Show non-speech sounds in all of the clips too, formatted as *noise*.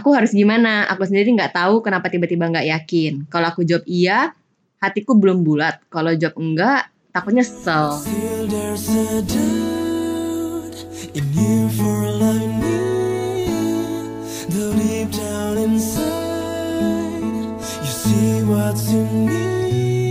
Aku harus gimana? Aku sendiri nggak tahu kenapa tiba-tiba nggak yakin. Kalau aku jawab iya, hatiku belum bulat. Kalau jawab enggak, takutnya nyesel.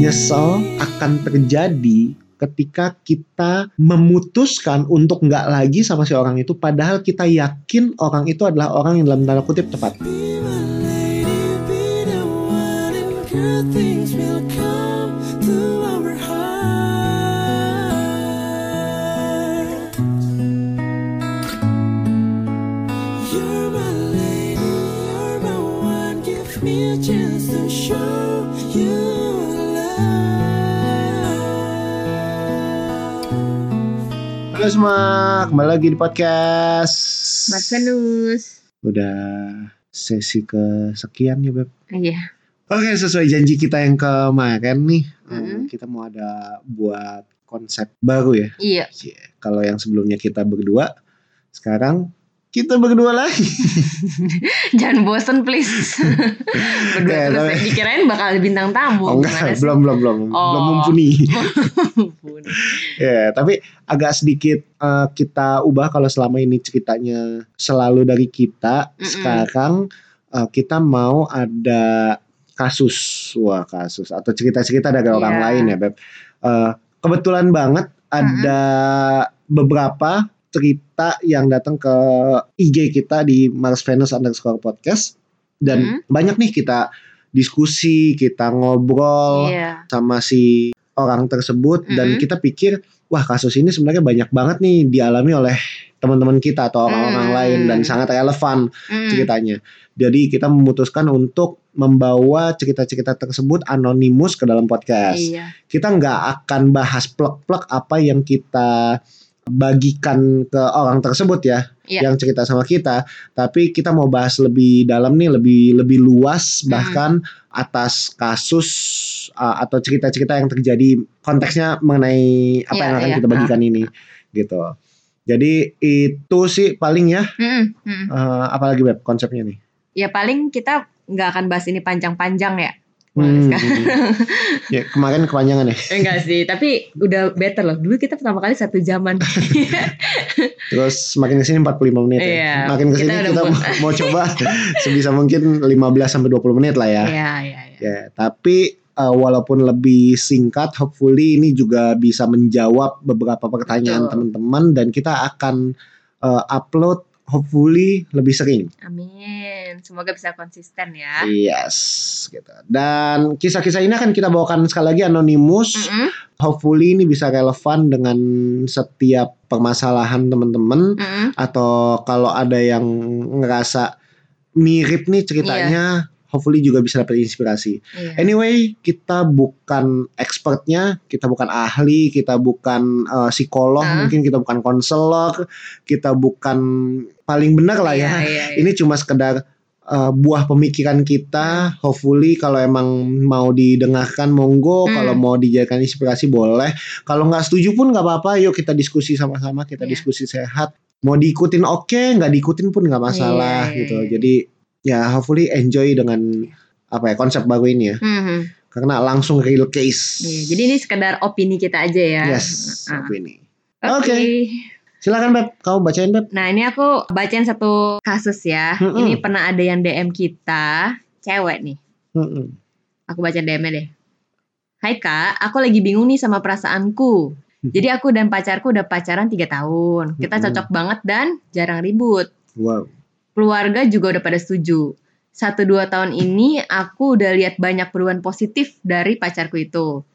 Nyesel akan terjadi ketika kita memutuskan untuk nggak lagi sama si orang itu padahal kita yakin orang itu adalah orang yang dalam tanda kutip tepat. Be my lady, be the one, and good things will come Halo semua, kembali lagi di podcast. Mas Venus. Udah sesi kesekian ya Beb. Iya. Oke, sesuai janji kita yang kemarin nih, Mm-mm. kita mau ada buat konsep baru ya. Iya. Cie, Kalau yang sebelumnya kita berdua, sekarang kita berdua lagi. *laughs* Jangan bosen please. *laughs* Berdua Ya, terus tapi-. Dikirain bakal binang tamu. Oh enggak, belum belum belum Oh. *laughs* belum mumpuni. Ya, tapi agak sedikit eh, kita ubah kalau selama ini ceritanya selalu dari kita. Mm-mm. Sekarang eh, kita mau ada kasus, wah kasus atau cerita-cerita dari Iya. orang lain ya, Beb. Eh, kebetulan banget ada beberapa cerita yang datang ke IG kita di Mars Venus underscore podcast dan banyak nih kita diskusi, kita ngobrol Iya. sama si orang tersebut dan Mm-mm. kita pikir wah kasus ini sebenarnya banyak banget nih dialami oleh teman-teman kita atau orang-orang Mm. lain dan sangat relevan Mm. ceritanya. Jadi kita memutuskan untuk membawa cerita-cerita tersebut anonimus ke dalam podcast. Iya. Kita nggak akan bahas plek-plek apa yang kita bagikan ke orang tersebut ya, Iya. yang cerita sama kita, tapi kita mau bahas lebih dalam nih, lebih lebih luas Mm. bahkan atas kasus uh, atau cerita-cerita yang terjadi konteksnya mengenai apa Iya, yang akan iya. kita bagikan ini, gitu. Jadi itu sih paling ya, Mm-mm, mm-mm. uh, apalagi web konsepnya nih. Ya paling kita nggak akan bahas ini panjang-panjang ya. Hmm, Sekarang. *laughs* ya kemarin kepanjangan ya. Enggak sih, tapi udah better loh. Dulu kita pertama kali satu jaman. *laughs* Terus makin ke sini 45 menit Iya, ya. Makin ke sini kita kita, mau, mau coba *laughs* sebisa mungkin 15 sampai 20 menit lah ya. Iya, iya, iya. Ya, tapi uh, walaupun lebih singkat, hopefully ini juga bisa menjawab beberapa pertanyaan teman-teman dan kita akan uh, upload hopefully lebih sering. Amin. Semoga bisa konsisten ya. Yes, gitu. Dan kisah-kisah ini akan kita bawakan sekali lagi anonimus. Mm-mm, Hopefully ini bisa relevan dengan setiap permasalahan teman-teman mm-mm. atau kalau ada yang ngerasa mirip nih ceritanya, hopefully juga bisa dapat inspirasi. Iya. Anyway, kita bukan expertnya, kita bukan ahli, kita bukan eh, psikolog, Ah. mungkin kita bukan konselor, kita bukan paling benar lah ya. Iya, iya, iya. Ini cuma sekedar eh, buah pemikiran kita. Hopefully kalau emang mau didengarkan monggo, Hmm. kalau mau dijadikan inspirasi boleh. Kalau nggak setuju pun nggak apa-apa. Yuk kita diskusi sama-sama, kita Iya. diskusi sehat. Mau diikutin oke, nggak diikutin pun nggak masalah Iya, iya, gitu. iya. Jadi ya hopefully enjoy dengan apa ya konsep baru ini ya. Mhm. Karena langsung real case. Iya, jadi ini sekedar opini kita aja ya. Yes, Ah. opini. Oke. Oke. Silakan Beb, kamu bacain Beb. Nah ini aku bacain satu kasus ya. Mm-mm. Ini pernah ada yang DM kita, cewek nih. Mm-mm. Aku baca DM-nya deh. Hai kak, aku lagi bingung nih sama perasaanku. Jadi aku dan pacarku udah pacaran 3 tahun. Kita cocok banget dan jarang ribut. Wow. Keluarga juga udah pada setuju. Satu dua tahun ini aku udah lihat banyak perubahan positif dari pacarku itu.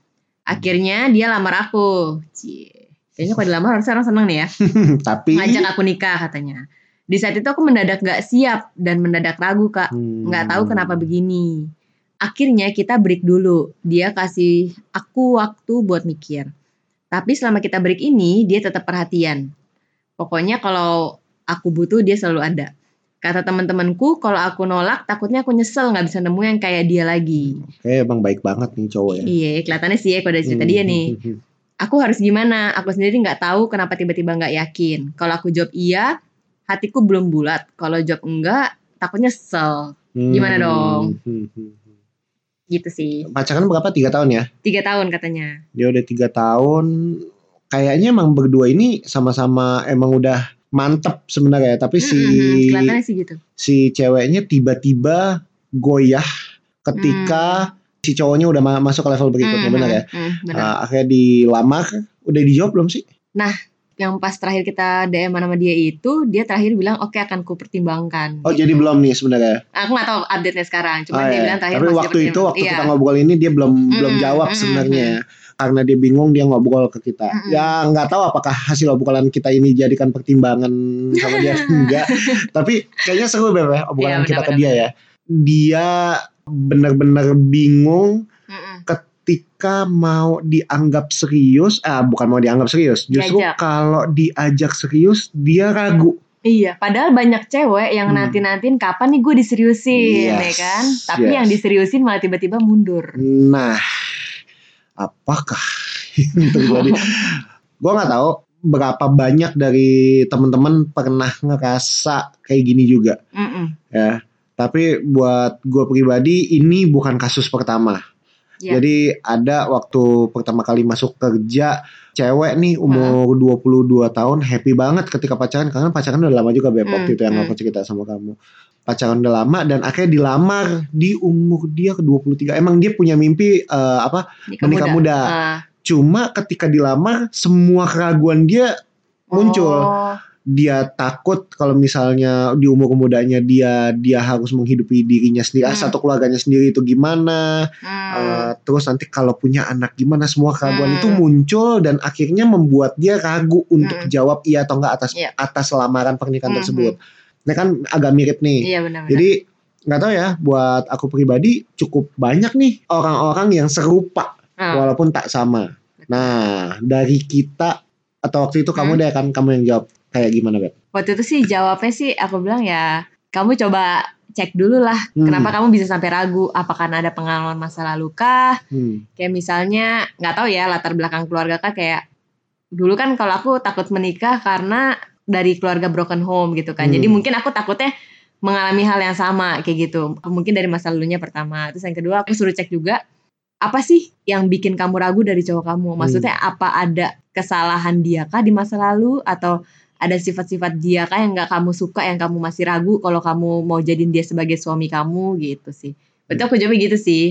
Akhirnya dia lamar aku. Cie. Kayaknya kalau dilamar harusnya orang seneng nih ya. *laughs* Tapi Ngajak aku nikah katanya. Di saat itu aku mendadak gak siap dan mendadak ragu kak. Hmm. nggak tahu kenapa begini. Akhirnya kita break dulu. Dia kasih aku waktu buat mikir. Tapi selama kita break ini, dia tetap perhatian. Pokoknya kalau aku butuh, dia selalu ada. Kata teman-temanku, kalau aku nolak, takutnya aku nyesel nggak bisa nemu yang kayak dia lagi. Kayak emang baik banget nih cowok ya. Iya, kelihatannya sih ya kalau dari cerita dia nih. Hmm. Aku harus gimana? Aku sendiri nggak tahu kenapa tiba-tiba nggak yakin. Kalau aku jawab iya, hatiku belum bulat. Kalau jawab enggak, takut nyesel Gimana Hmm, dong? hmm, hmm. gitu sih Pacaran berapa? Tiga tahun ya? tiga tahun katanya Dia udah tiga tahun. Kayaknya emang berdua ini sama-sama emang udah mantep sebenarnya. Tapi si kelihatannya sih gitu si ceweknya tiba-tiba goyah ketika si cowoknya udah ma- masuk ke level berikutnya, Mm, benar ya? mm, mm, benar. Ah, akhirnya dilamar, udah dijawab belum sih? Yang pas terakhir kita DM sama dia itu dia terakhir bilang oke akan ku pertimbangkan Oh jadi belum nih sebenarnya. aku nggak tahu update nya sekarang cuma Ah, dia ya. bilang terakhir Tapi waktu itu waktu iya. kita ngobrol ini dia belum belum Mm, jawab mm, sebenarnya. Karena dia bingung dia ngobrol ke kita. Mm-mm. Ya nggak tahu apakah hasil obrolan kita ini jadikan pertimbangan sama dia *laughs* enggak. Tapi kayaknya seru Beb ya obrolan Iya, kita ke dia ya. Dia benar-benar bingung. Ketika mau dianggap serius, ah bukan mau dianggap serius, justru Diajak. kalau diajak serius dia ragu. Iya, padahal banyak cewek yang Hmm. nanti-nantin kapan nih gue diseriusin, Yes, ya kan? Tapi yes. yang diseriusin malah tiba-tiba mundur. Nah, apakah *laughs* yang terjadi? gue nggak tahu berapa banyak dari teman-teman pernah ngerasa kayak gini juga Mm-mm. ya. Tapi buat gue pribadi ini bukan kasus pertama. Iya. Jadi ada waktu pertama kali masuk kerja cewek nih umur 22 tahun happy banget ketika pacaran karena pacaran udah lama juga Beb Hmm, waktu itu yang hmm. aku cerita sama kamu. Pacaran udah lama dan akhirnya dilamar di umur dia ke 23. Emang dia punya mimpi eh, apa Nikah menikah muda. Ah. Cuma ketika dilamar semua keraguan dia muncul. Oh, Dia takut kalau misalnya di umur mudanya dia dia harus menghidupi dirinya sendiri, ah, Hmm. satu keluarganya sendiri itu gimana? hmm. Uh, terus nanti kalau punya anak gimana semua keraguan Hmm. itu muncul dan akhirnya membuat dia ragu untuk Hmm. jawab iya atau enggak atas Iya. atas lamaran pernikahan Hmm, tersebut. Ini kan agak mirip nih. Iya benar-benar. Jadi nggak tahu ya buat aku pribadi cukup banyak nih orang-orang yang serupa Ah. walaupun tak sama. Nah, dari kita atau waktu itu kamu Hmm. deh kan kamu yang jawab kayak gimana, Beb? Waktu itu sih jawabnya sih aku bilang ya kamu coba cek dulu lah Hmm. kenapa kamu bisa sampai ragu apakah ada pengalaman masa lalu kah Hmm. kayak misalnya nggak tahu ya latar belakang keluarga kah kayak dulu kan kalau aku takut menikah karena dari keluarga broken home gitu kan Hmm. jadi mungkin aku takutnya mengalami hal yang sama kayak gitu mungkin dari masa lalunya pertama terus yang kedua aku suruh cek juga apa sih yang bikin kamu ragu dari cowok kamu maksudnya apa ada kesalahan dia kah di masa lalu atau ada sifat-sifat dia kah yang nggak kamu suka yang kamu masih ragu kalau kamu mau jadiin dia sebagai suami kamu gitu sih betul aku jawabnya gitu sih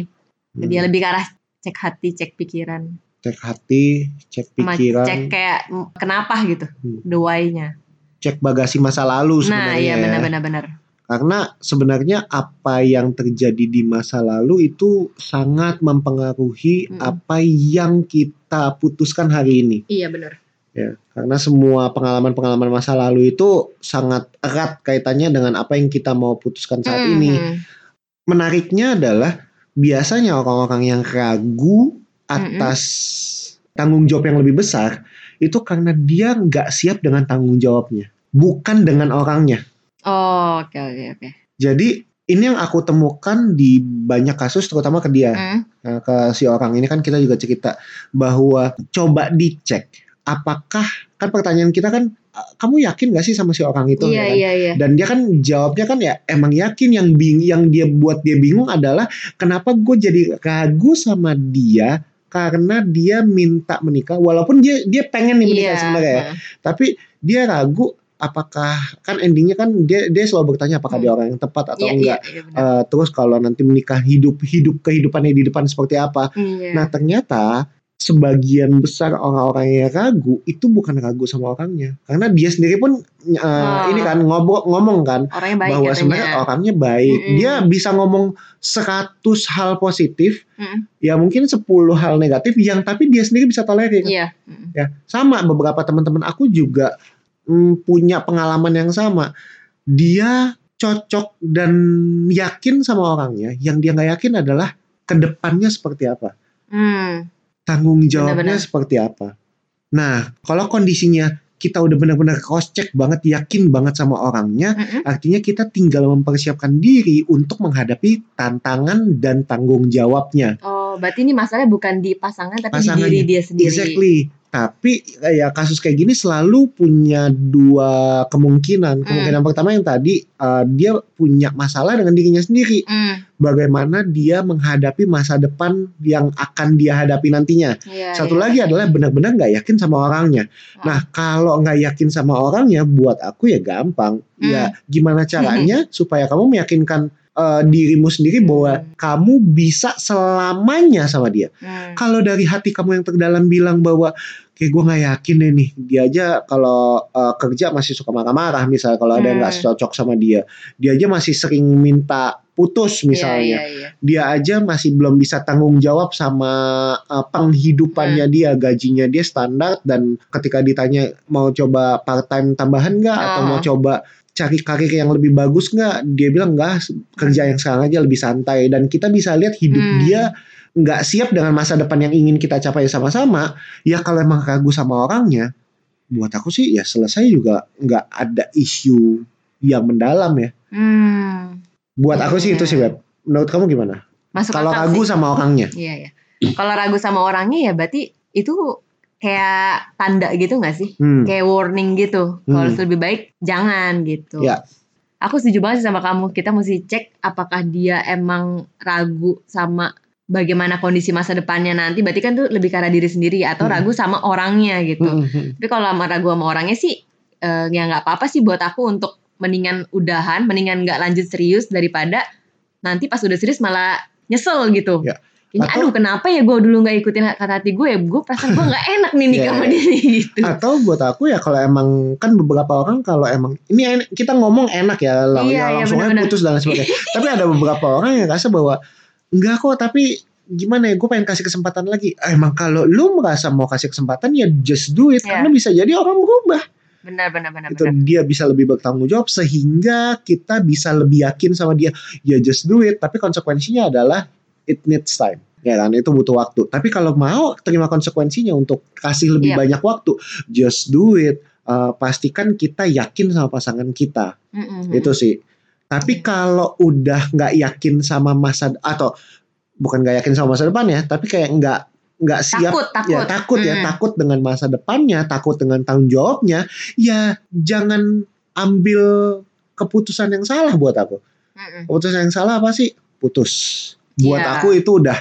Hmm. dia lebih ke arah cek hati cek pikiran Cek hati, cek sama pikiran, cek kayak kenapa gitu Hmm. the why-nya cek bagasi masa lalu sebenarnya. nah iya ya. benar-benar benar Karena sebenarnya apa yang terjadi di masa lalu itu sangat mempengaruhi Mm-mm. apa yang kita putuskan hari ini. iya benar Ya, karena semua pengalaman-pengalaman masa lalu itu sangat erat kaitannya dengan apa yang kita mau putuskan saat ini. Mhm. Menariknya adalah biasanya orang-orang yang ragu atas tanggung jawab yang lebih besar itu karena dia nggak siap dengan tanggung jawabnya, bukan dengan orangnya. oh oke oke oke Jadi ini yang aku temukan di banyak kasus terutama ke dia, Hmm, Nah, ke si orang ini kan kita juga cerita bahwa coba dicek apakah kan pertanyaan kita kan "Ah, kamu yakin gak sih sama si orang itu? Iya ya kan? iya iya. Dan dia kan jawabnya kan ya emang yakin yang bing yang dia buat dia bingung adalah kenapa gue jadi ragu sama dia karena dia minta menikah? Walaupun dia dia pengen nih menikah iya sebenarnya ya. tapi dia ragu apakah kan endingnya kan dia dia selalu bertanya apakah Hmm. dia orang yang tepat atau iya enggak. iya benar. Eh, terus kalau nanti menikah hidup hidup kehidupannya di depan seperti apa. Iya. Nah ternyata sebagian besar orang-orang yang ragu itu bukan ragu sama orangnya karena dia sendiri pun eh, Ah. ini kan ngobrol ngomong kan orangnya baik bahwa katanya sebenarnya orangnya baik Mm-mm. dia bisa ngomong 100 hal positif Mm-mm. ya mungkin 10 hal negatif yang tapi dia sendiri bisa tolerir iya Mm-mm. ya sama beberapa teman-teman aku juga mm, punya pengalaman yang sama dia cocok dan yakin sama orangnya yang dia nggak yakin adalah ke depannya seperti apa Hmm, tanggung jawabnya Benar-benar. seperti apa nah kalau kondisinya kita udah benar-benar cross check banget yakin banget sama orangnya mm-mm. artinya kita tinggal mempersiapkan diri untuk menghadapi tantangan dan tanggung jawabnya oh berarti ini masalahnya bukan di pasangan tapi di diri dia sendiri Exactly. Tapi eh, ya kasus kayak gini selalu punya dua kemungkinan. Kemungkinan pertama yang tadi eh, dia punya masalah dengan dirinya sendiri. Hmm, Bagaimana dia menghadapi masa depan yang akan dia hadapi nantinya. iya, Satu iya. lagi adalah benar-benar nggak yakin sama orangnya. Hmm. Nah kalau nggak yakin sama orangnya, buat aku ya gampang. Hmm. Ya gimana caranya supaya kamu meyakinkan eh, dirimu sendiri bahwa Hmm. kamu bisa selamanya sama dia. Hmm. Kalau dari hati kamu yang terdalam bilang bahwa kayak gue nggak yakin deh nih dia aja kalau eh, kerja masih suka marah-marah misalnya kalau ada yang nggak Hmm. cocok sama dia dia aja masih sering minta putus misalnya Iya, iya, iya. dia aja masih belum bisa tanggung jawab sama uh, penghidupannya Hmm. dia, gajinya dia standar dan ketika ditanya mau coba part time tambahan nggak atau Ah. mau coba cari karir yang lebih bagus nggak, dia bilang enggak kerja yang sekarang aja lebih santai dan kita bisa lihat hidup Hmm. dia nggak siap dengan masa depan yang ingin kita capai sama-sama. Ya kalau emang ragu sama orangnya, buat aku sih ya selesai juga nggak ada isu yang mendalam ya. Hmm. Buat aku sih itu sih Iya. Beb. Menurut kamu gimana? Masuk Kalau ragu sih. sama orangnya. Iya, iya. Kalau ragu sama orangnya ya berarti itu kayak tanda gitu nggak sih? Hmm. Kayak warning gitu. Kalau Hmm. lebih baik jangan gitu. Ya. Aku setuju banget sama kamu. Kita mesti cek apakah dia emang ragu sama bagaimana kondisi masa depannya nanti. Berarti kan tuh lebih karena diri sendiri atau Hmm. ragu sama orangnya gitu. Hmm, hmm. Tapi kalau sama ragu sama orangnya sih eh, ya nggak apa-apa sih buat aku untuk mendingan udahan, mendingan nggak lanjut serius daripada nanti pas udah serius malah nyesel gitu. Ya. Kayaknya Atau- aduh kenapa ya gue dulu nggak ikutin kata hati gue ya gue perasaan gue nggak *laughs* enak nih nikah Ya, sama ya. dia nih, gitu. Atau buat aku ya kalau emang kan beberapa orang kalau emang ini en- kita ngomong enak ya, lang- Iya, ya iya, langsung aja putus dan lain sebagainya. *laughs* tapi ada beberapa orang yang rasa bahwa enggak kok tapi gimana ya gue pengen kasih kesempatan lagi. Ah, Emang kalau lu merasa mau kasih kesempatan ya just do it Ya. karena bisa jadi orang berubah. Benar benar benar Itu benar. dia bisa lebih bertanggung jawab sehingga kita bisa lebih yakin sama dia. Ya just do it tapi konsekuensinya adalah it needs time. Ya kan itu butuh waktu. Tapi kalau mau terima konsekuensinya untuk kasih lebih Iya. banyak waktu, just do it. Uh, pastikan kita yakin sama pasangan kita. Mm-mm. Itu sih. Tapi Iya. kalau udah nggak yakin sama masa atau bukan nggak yakin sama masa depan ya, tapi kayak nggak nggak siap takut takut ya takut ya Mm. takut dengan masa depannya takut dengan tanggung jawabnya ya jangan ambil keputusan yang salah buat aku Mm-mm. keputusan yang salah apa sih putus buat Iya. aku itu udah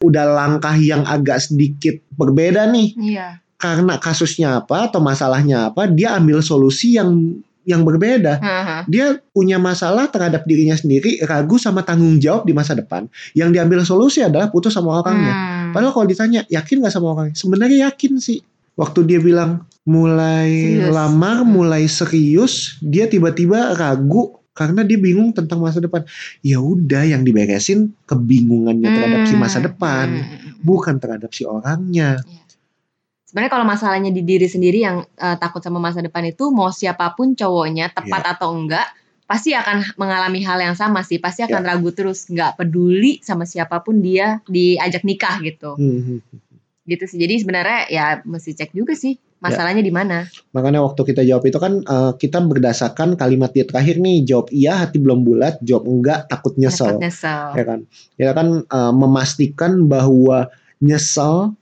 udah langkah yang agak sedikit berbeda nih Iya. karena kasusnya apa atau masalahnya apa dia ambil solusi yang yang berbeda Haha. dia punya masalah terhadap dirinya sendiri ragu sama tanggung jawab di masa depan yang diambil solusi adalah putus sama orangnya Hmm. Padahal kalau ditanya yakin gak sama orangnya? Sebenarnya yakin sih. Waktu dia bilang mulai Serius. lamar, Hmm. mulai serius, dia tiba-tiba ragu karena dia bingung tentang masa depan. Ya udah yang diberesin kebingungannya terhadap si masa Hmm. depan, Hmm. bukan terhadap si orangnya. Sebenarnya kalau masalahnya di diri sendiri yang eh, takut sama masa depan itu mau siapa pun cowoknya tepat Iya. atau enggak pasti akan mengalami hal yang sama sih pasti akan Iya. ragu terus nggak peduli sama siapa pun dia diajak nikah gitu Hmm, hmm. Gitu sih. Jadi sebenarnya ya mesti cek juga sih masalahnya di mana. Makanya waktu kita jawab itu kan eh, kita berdasarkan kalimat dia terakhir nih jawab iya hati belum bulat, jawab enggak takut nyesel. Takut nyesel. ya kan? Ya kan eh, memastikan bahwa nyesel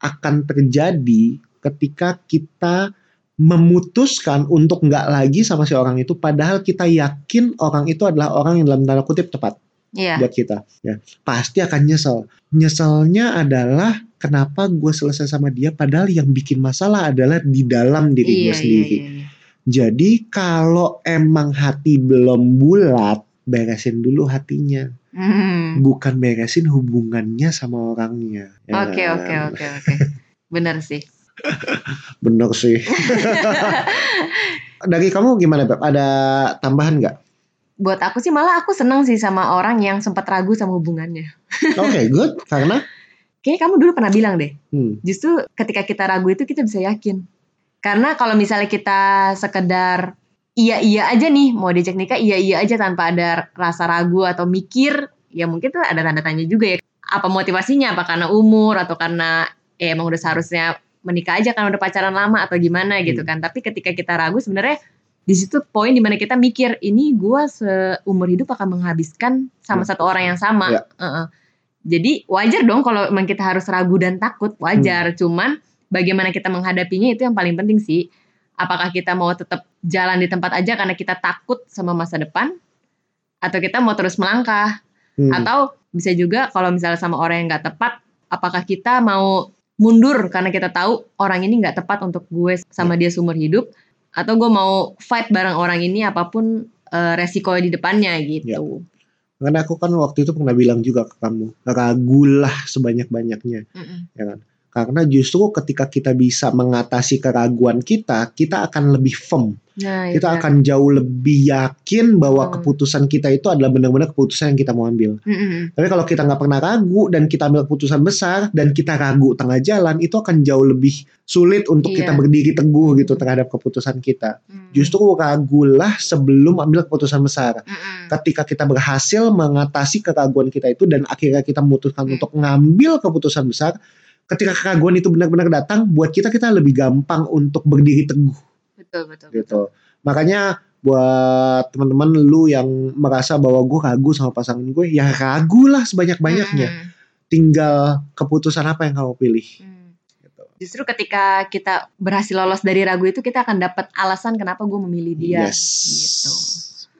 akan terjadi ketika kita memutuskan untuk nggak lagi sama si orang itu padahal kita yakin orang itu adalah orang yang dalam tanda kutip tepat iya. buat kita. Ya pasti akan nyesel. Nyeselnya adalah kenapa gue selesai sama dia padahal yang bikin masalah adalah di dalam diri gue iya, iya, sendiri iya, iya. jadi kalau emang hati belum bulat beresin dulu hatinya Hmm. bukan beresin hubungannya sama orangnya. Ya oke oke oke oke bener sih *laughs* Bener sih. *laughs* Dari kamu gimana Beb? Ada tambahan nggak? buat aku sih malah aku senang sih sama orang yang sempat ragu sama hubungannya Oke, good. Karena kayaknya kamu dulu pernah bilang deh hmm, justru ketika kita ragu itu kita bisa yakin. Karena kalau misalnya kita sekedar iya-iya aja nih, mau diajak nikah iya-iya aja tanpa ada rasa ragu atau mikir, ya mungkin tuh ada tanda tanya juga ya. Apa motivasinya? Apa karena umur atau karena ya emang udah seharusnya menikah aja kan udah pacaran lama atau gimana gitu kan. Tapi ketika kita ragu sebenarnya di situ poin di mana kita mikir ini gua seumur hidup akan menghabiskan sama Hmm. satu orang yang sama. Ya. Heeh. Jadi wajar dong kalau emang kita harus ragu dan takut, wajar. Cuman bagaimana kita menghadapinya itu yang paling penting sih. Apakah kita mau tetap jalan di tempat aja karena kita takut sama masa depan atau kita mau terus melangkah Hmm. atau bisa juga kalau misalnya sama orang yang nggak tepat apakah kita mau mundur karena kita tahu orang ini nggak tepat untuk gue sama dia seumur hidup atau gue mau fight bareng orang ini apa pun eh, resiko di depannya gitu. Karena aku kan waktu itu pernah bilang juga ke kamu, ragulah sebanyak-banyaknya, Mm-mm. ya kan? Karena justru ketika kita bisa mengatasi keraguan kita, kita akan lebih firm. Nah, Kita itu. akan jauh lebih yakin bahwa Hmm. keputusan kita itu adalah benar-benar keputusan yang kita mau ambil. Mm-mm. Tapi kalau kita nggak pernah ragu dan kita ambil keputusan besar dan kita ragu tengah jalan, itu akan jauh lebih sulit untuk Iya. kita berdiri teguh gitu terhadap keputusan kita. Mm. Justru ragulah sebelum ambil keputusan besar. Mm-mm. ketika kita berhasil mengatasi keraguan kita itu dan akhirnya kita memutuskan Hmm. untuk ngambil keputusan besar ketika keraguan itu benar-benar datang buat kita kita lebih gampang untuk berdiri teguh betul betul. betul. gitu makanya buat teman-teman lu yang merasa bahwa gue ragu sama pasangan gue ya ragu lah sebanyak-banyaknya Mm-mm. tinggal keputusan apa yang kamu pilih Mm. gitu. Justru ketika kita berhasil lolos dari ragu itu kita akan dapat alasan kenapa gue memilih dia. yes Gitu.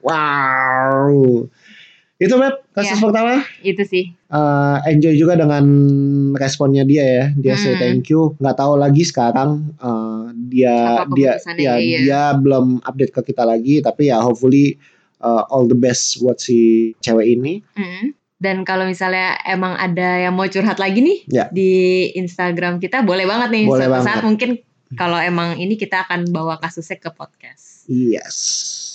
wow itu Beb kasus Iya. pertama Itu sih. uh, enjoy juga dengan responnya dia ya. Dia say Hmm. thank you. Nggak tahu lagi sekarang uh, dia Apa dia ya, iya. dia belum update ke kita lagi. Tapi ya hopefully uh, all the best buat si cewek ini. Mm. Dan kalau misalnya emang ada yang mau curhat lagi nih Ya. di Instagram kita, boleh banget nih. Boleh Suatu banget. saat mungkin kalau emang ini kita akan bawa kasusnya ke podcast. Yes.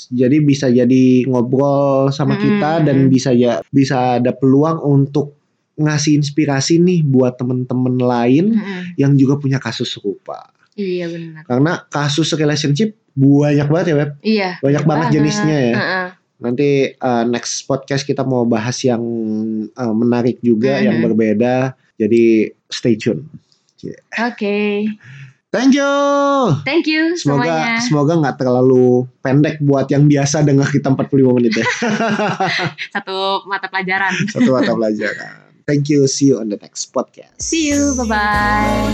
Jadi bisa jadi ngobrol sama Hmm. kita dan bisa ya bisa ada peluang untuk ngasih inspirasi nih buat temen-temen lain Mm-mm. yang juga punya kasus serupa. Iya benar. Karena kasus relationship banyak banget ya, Web. Iya. Banyak banget jenisnya ya. Heeh. Nanti uh, next podcast kita mau bahas yang uh, menarik juga, Mhm. yang berbeda. Jadi stay tune. Oke. Thank you. Thank you Semoga semuanya. semoga nggak terlalu pendek buat yang biasa dengar kita 45 menit ya. *laughs* Satu mata pelajaran. *laughs* Satu mata pelajaran. Thank you. See you on the next podcast. See you. Bye